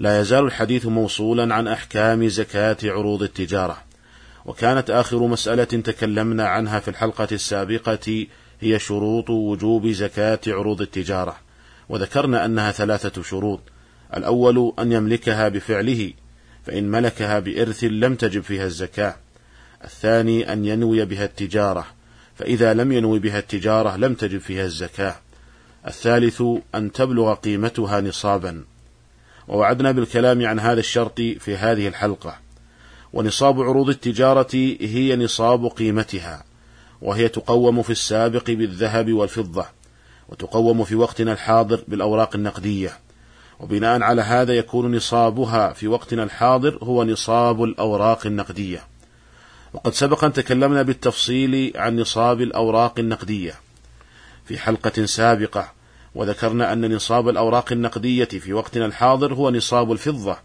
لا يزال الحديث موصولا عن أحكام زكاة عروض التجارة. وكانت آخر مسألة تكلمنا عنها في الحلقة السابقة هي شروط وجوب زكاة عروض التجارة. وذكرنا أنها ثلاثة شروط. الأول أن يملكها بفعله فإن ملكها بإرث لم تجب فيها الزكاة. الثاني أن ينوي بها التجارة فإذا لم ينوي بها التجارة لم تجب فيها الزكاة. الثالث أن تبلغ قيمتها نصابا. ووعدنا بالكلام عن هذا الشرط في هذه الحلقة. ونصاب عروض التجارة هي نصاب قيمتها وهي تقوم في السابق بالذهب والفضة وتقوم في وقتنا الحاضر بالأوراق النقدية. وبناء على هذا يكون نصابها في وقتنا الحاضر هو نصاب الأوراق النقدية. وقد سبق أن تكلمنا بالتفصيل عن نصاب الأوراق النقدية. في حلقة سابقة وذكرنا أن نصاب الأوراق النقدية في وقتنا الحاضر هو نصاب الفضة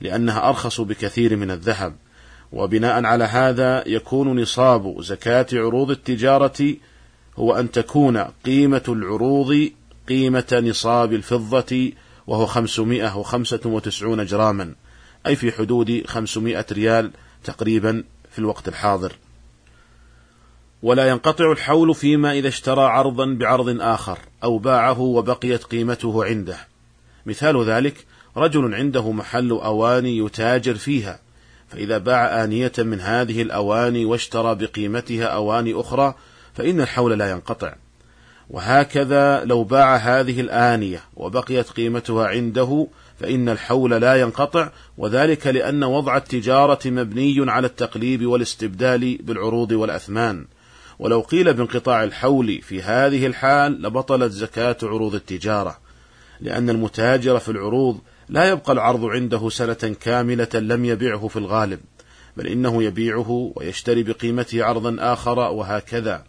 لأنها أرخص بكثير من الذهب. وبناء على هذا يكون نصاب زكاة عروض التجارة هو أن تكون قيمة العروض قيمة نصاب الفضة وهو 595 جراما أي في حدود 500 ريال تقريبا في الوقت الحاضر. ولا ينقطع الحول فيما إذا اشترى عرضا بعرض آخر أو باعه وبقيت قيمته عنده. مثال ذلك رجل عنده محل أواني يتاجر فيها فإذا باع آنية من هذه الأواني واشترى بقيمتها أواني أخرى فإن الحول لا ينقطع. وهكذا لو باع هذه الآنية وبقيت قيمتها عنده فإن الحول لا ينقطع وذلك لأن وضع التجارة مبني على التقليب والاستبدال بالعروض والأثمان. ولو قيل بانقطاع الحول في هذه الحال لبطلت زكاة عروض التجارة لأن المتاجر في العروض لا يبقى العرض عنده سنة كاملة لم يبيعه في الغالب بل إنه يبيعه ويشتري بقيمته عرضا آخر وهكذا.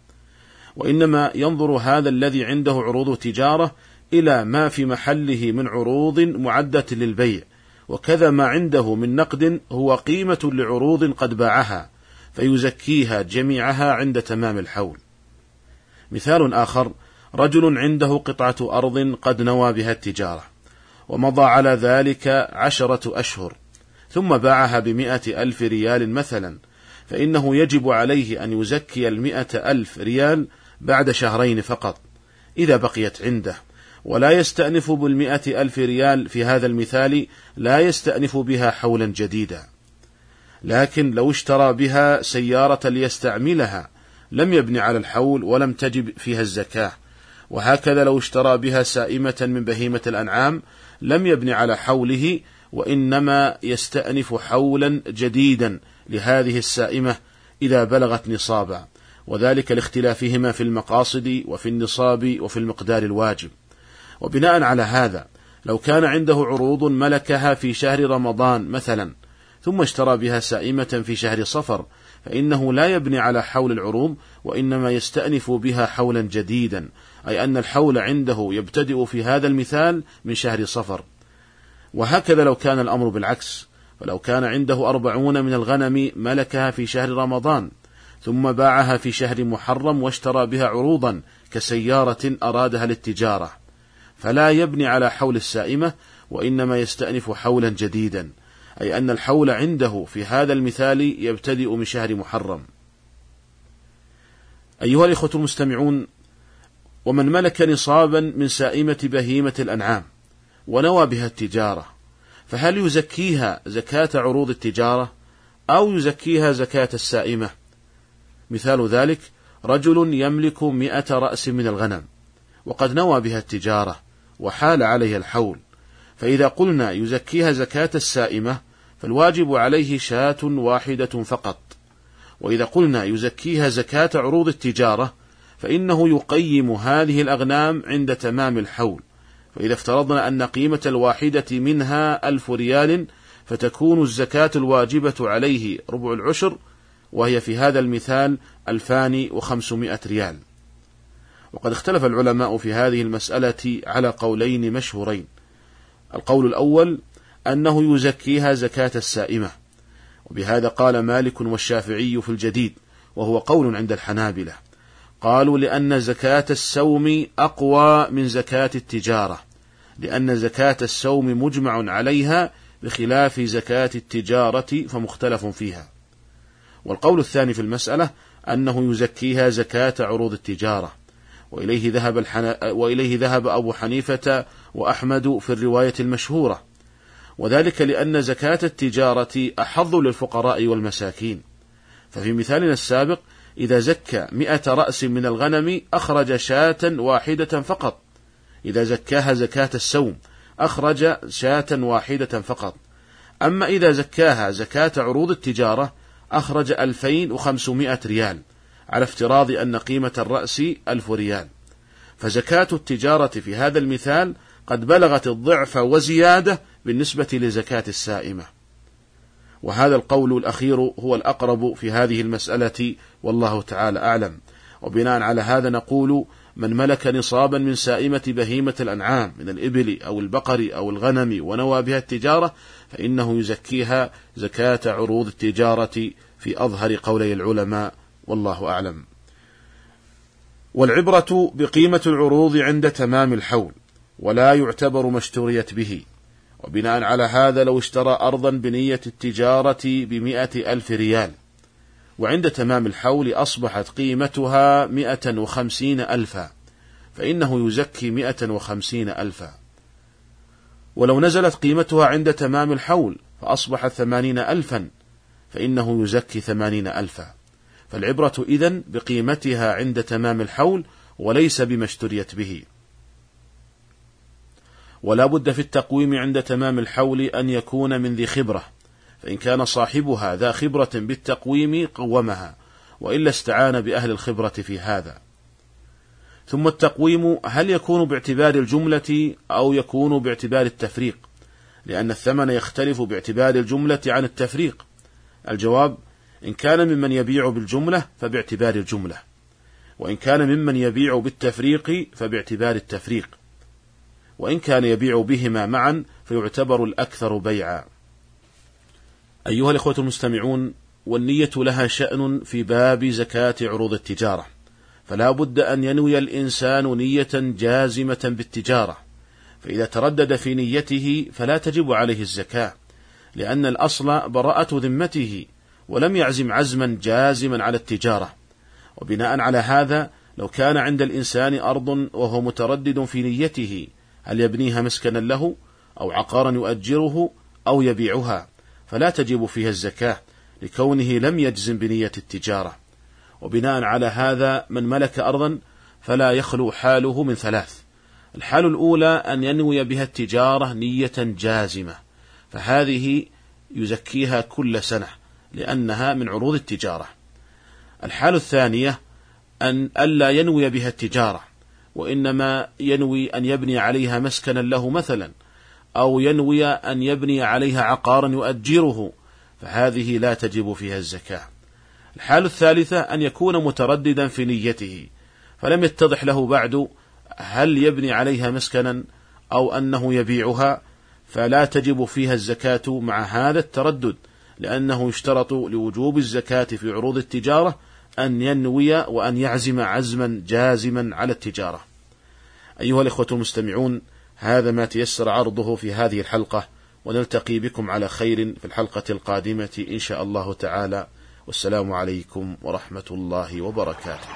وإنما ينظر هذا الذي عنده عروض تجارة إلى ما في محله من عروض معدة للبيع وكذا ما عنده من نقد هو قيمة لعروض قد باعها. فيزكيها جميعها عند تمام الحول. مثال آخر رجل عنده قطعة أرض قد نوى بها التجارة ومضى على ذلك عشرة أشهر ثم باعها بمئة ألف ريال مثلا فإنه يجب عليه أن يزكي المئة ألف ريال بعد شهرين فقط إذا بقيت عنده ولا يستأنف بالمئة ألف ريال في هذا المثال لا يستأنف بها حولا جديدا لكن لو اشترى بها سيارة ليستعملها لم يبني على الحول ولم تجب فيها الزكاة. وهكذا لو اشترى بها سائمة من بهيمة الأنعام لم يبني على حوله وإنما يستأنف حولا جديدا لهذه السائمة إذا بلغت نصابا وذلك لاختلافهما في المقاصد وفي النصاب وفي المقدار الواجب. وبناء على هذا لو كان عنده عروض ملكها في شهر رمضان مثلا ثم اشترى بها سائمة في شهر صفر فإنه لا يبني على حول العروض وإنما يستأنف بها حولا جديدا أي أن الحول عنده يبتدئ في هذا المثال من شهر صفر. وهكذا لو كان الأمر بالعكس فلو كان عنده أربعون من الغنم ملكها في شهر رمضان ثم باعها في شهر محرم واشترى بها عروضا كسيارة أرادها للتجارة. فلا يبني على حول السائمة وإنما يستأنف حولا جديدا. أي أن الحول عنده في هذا المثال يبتدئ من شهر محرم. أيها الإخوة المستمعون، ومن ملك نصابا من سائمة بهيمة الأنعام ونوى بها التجارة، فهل يزكيها زكاة عروض التجارة أو يزكيها زكاة السائمة؟ مثال ذلك رجل يملك مئة رأس من الغنم وقد نوى بها التجارة وحال عليه الحول فإذا قلنا يزكيها زكاة السائمة فالواجب عليه شاة واحدة فقط. وإذا قلنا يزكيها زكاة عروض التجارة فإنه يقيم هذه الأغنام عند تمام الحول. فإذا افترضنا أن قيمة الواحدة منها ألف ريال فتكون الزكاة الواجبة عليه ربع العشر وهي في هذا المثال ألفان وخمسمائة ريال. وقد اختلف العلماء في هذه المسألة على قولين مشهورين. القول الأول أنه يزكيها زكاة السائمة. وبهذا قال مالك والشافعي في الجديد وهو قول عند الحنابلة. قالوا لأن زكاة السوم أقوى من زكاة التجارة لأن زكاة السوم مجمع عليها بخلاف زكاة التجارة فمختلف فيها. والقول الثاني في المسألة أنه يزكيها زكاة عروض التجارة. وإليه ذهب, الحن... وإليه ذهب أبو حنيفة وأحمد في الرواية المشهورة. وذلك لأن زكاة التجارة أحظ للفقراء والمساكين. ففي مثالنا السابق إذا زكى مئة رأس من الغنم أخرج شاة واحدة فقط. إذا زكاها زكاة السوم أخرج شاة واحدة فقط. أما إذا زكاها زكاة عروض التجارة أخرج ألفين وخمسمائة ريال على افتراض أن قيمة الرأس ألف ريال. فزكاة التجارة في هذا المثال قد بلغت الضعف وزيادة بالنسبة لزكاة السائمة. وهذا القول الأخير هو الأقرب في هذه المسألة والله تعالى أعلم. وبناء على هذا نقول من ملك نصابا من سائمة بهيمة الأنعام من الإبل أو البقر أو الغنم ونوى بها التجارة فإنه يزكيها زكاة عروض التجارة في أظهر قولي العلماء والله أعلم. والعبرة بقيمة العروض عند تمام الحول. ولا يعتبر ما اشتريت به. وبناء على هذا لو اشترى أرضا بنية التجارة بمئة ألف ريال. وعند تمام الحول أصبحت قيمتها مئة وخمسين ألفا فإنه يزكي مئة وخمسين ألفا. ولو نزلت قيمتها عند تمام الحول فأصبحت ثمانين ألفا فإنه يزكي ثمانين ألفا. فالعبرة إذن بقيمتها عند تمام الحول وليس بما اشتريت به. ولا بد في التقويم عند تمام الحول أن يكون من ذي خبرة فإن كان صاحبها ذا خبرة بالتقويم قومها وإلا استعان بأهل الخبرة في هذا. ثم التقويم هل يكون باعتبار الجملة أو يكون باعتبار التفريق؟ لأن الثمن يختلف باعتبار الجملة عن التفريق. الجواب إن كان ممن يبيع بالجملة فباعتبار الجملة وإن كان ممن يبيع بالتفريق فباعتبار التفريق. وإن كان يبيع بهما معا فيعتبر الأكثر بيعا. أيها الإخوة المستمعون والنية لها شأن في باب زكاة عروض التجارة. فلا بد أن ينوي الإنسان نية جازمة بالتجارة. فإذا تردد في نيته فلا تجب عليه الزكاة لأن الأصل براءة ذمته ولم يعزم عزما جازما على التجارة. وبناء على هذا لو كان عند الإنسان أرض وهو متردد في نيته هل يبنيها مسكنا له أو عقارا يؤجره أو يبيعها؟ فلا تجب فيها الزكاة لكونه لم يجزم بنية التجارة. وبناء على هذا من ملك أرضا فلا يخلو حاله من ثلاث. الحال الأولى أن ينوي بها التجارة نية جازمة فهذه يزكيها كل سنة لأنها من عروض التجارة. الحال الثانية أن ألا ينوي بها التجارة وإنما ينوي أن يبني عليها مسكنا له مثلا أو ينوي أن يبني عليها عقارا يؤجره فهذه لا تجب فيها الزكاة. الحال الثالثة أن يكون مترددا في نيته فلم يتضح له بعد هل يبني عليها مسكنا أو أنه يبيعها فلا تجب فيها الزكاة مع هذا التردد لأنه يشترط لوجوب الزكاة في عروض التجارة أن ينوي وأن يعزم عزما جازما على التجارة. أيها الإخوة المستمعون، هذا ما تيسر عرضه في هذه الحلقة، ونلتقي بكم على خير في الحلقة القادمة إن شاء الله تعالى، والسلام عليكم ورحمة الله وبركاته.